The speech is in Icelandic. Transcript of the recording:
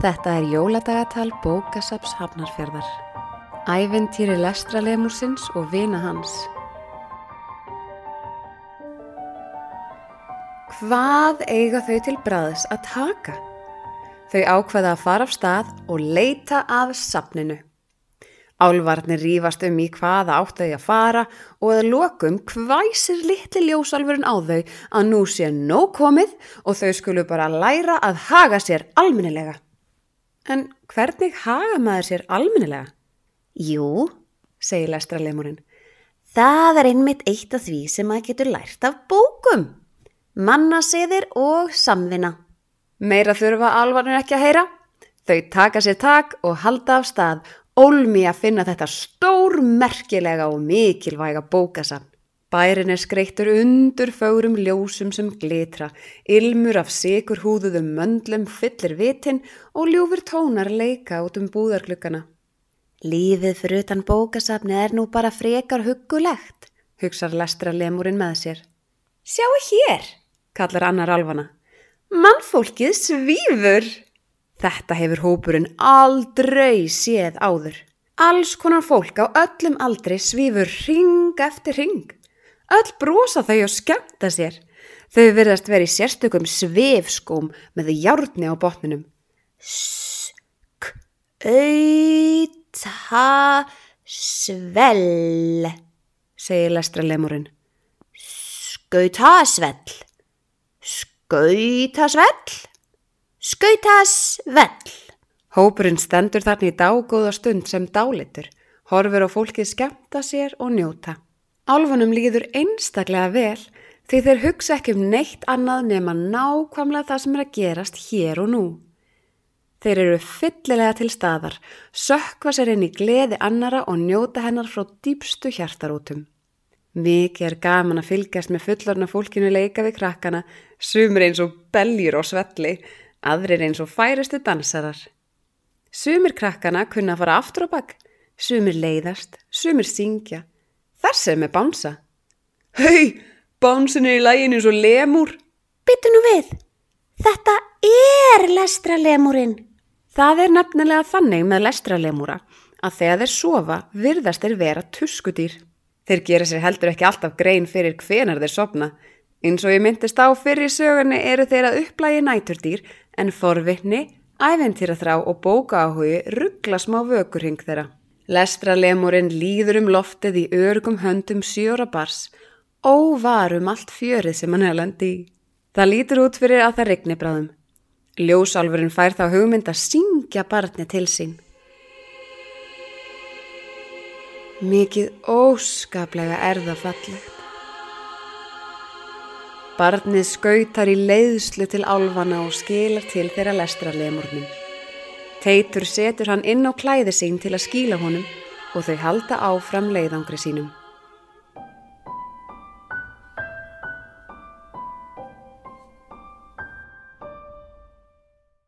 Þetta er jóladagatal bókasaps Hafnarfjörðar. Æventýri lestralemusins og vina hans. Hvað eiga þau til bræðs að taka? Þau ákveða að fara af stað og leita að sapninu. Álvarnir rýfast um í hvaða áttu þau að fara og að lokum hvæsir litli ljósalfurinn á þau að nú sé nóg komið og þau skulu bara læra að haga sér alminnilega. En hvernig haga maður sér alminnilega? Jú, segir lestralemurinn, það er einmitt eitt af því sem maður getur lært af bókum. Mannasiðir og samvinna. Meira þurfa alvarnir ekki að heyra. Þau taka sér tak og halda af stað ólmi að finna þetta stór merkilega og mikilvæga bókasafn. Bærin er skreittur undur fögurum ljósum sem glitra, ilmur af sigur húðuðum möndlum fyllir vitin og ljúfur tónar leika út um búðarklukkana. Lífið fyrir utan bókasafni er nú bara frekar huggulegt, hugsar lestra lemurinn með sér. Sjáu hér, kallar annar alfana. Mannfólkið svífur! Þetta hefur hópurinn aldrei séð áður. Alls konar fólk á öllum aldri svífur ring eftir ring. Öll brosa þau og skemmta sér. Þau verðast verið sérstökum svifskóm með hjárni á botninum. Skauta svell, segir lestra lemurinn. Skauta svell. Skauta svell. Skautasvell. Hópurinn stendur þarna í dágóða stund sem dálitur, horfur á fólkið skemmta sér og njóta. Álfunum líður einstaklega vel því þeir hugsa ekki um neitt annað nema nákvamlega það sem er að gerast hér og nú. Þeir eru fyllilega til staðar, sökva sér inn í gleði annara og njóta hennar frá dýpstu hjartarótum. Mikið er gaman að fylgjast með fullorna fólkinu leika við krakkana, sumur eins og belgjur og svelli, aðrir eins og færustu dansarar. Sumir krakkana kunna að fara aftur á bakk, sumir leiðast, sumir syngja. Þessi er með bánsa. Hei, bánsin er í lægin eins og lemur. Byttu nú við, þetta er lestralemurinn. Það er nefnilega þannig með lestralemúra að þegar þeir sofa virðast þeir vera tuskudýr. Þeir gera sér heldur ekki alltaf grein fyrir hvenar þeir sopna. Eins og ég myndist á fyrir sögunni eru þeir að upplægi næturdýr en forvittni, æventýraþrá og bókaáhugi ruggla smá vökurhing þeirra. Lestralemurinn líður um loftið í örgum höndum sjóra bars, óvarum allt fjörið sem hann hefði í. Það lítur út fyrir að það regni bráðum. Ljósálfurinn fær þá hugmynd að syngja barni til sín. Mikið óskaplega er það fallegt. Barnið skautar í leiðslu til álfana og skilar til þeirra lestralemurnum. Teitur setur hann inn á klæði sín til að skíla honum og þau halda áfram leiðangri sínum.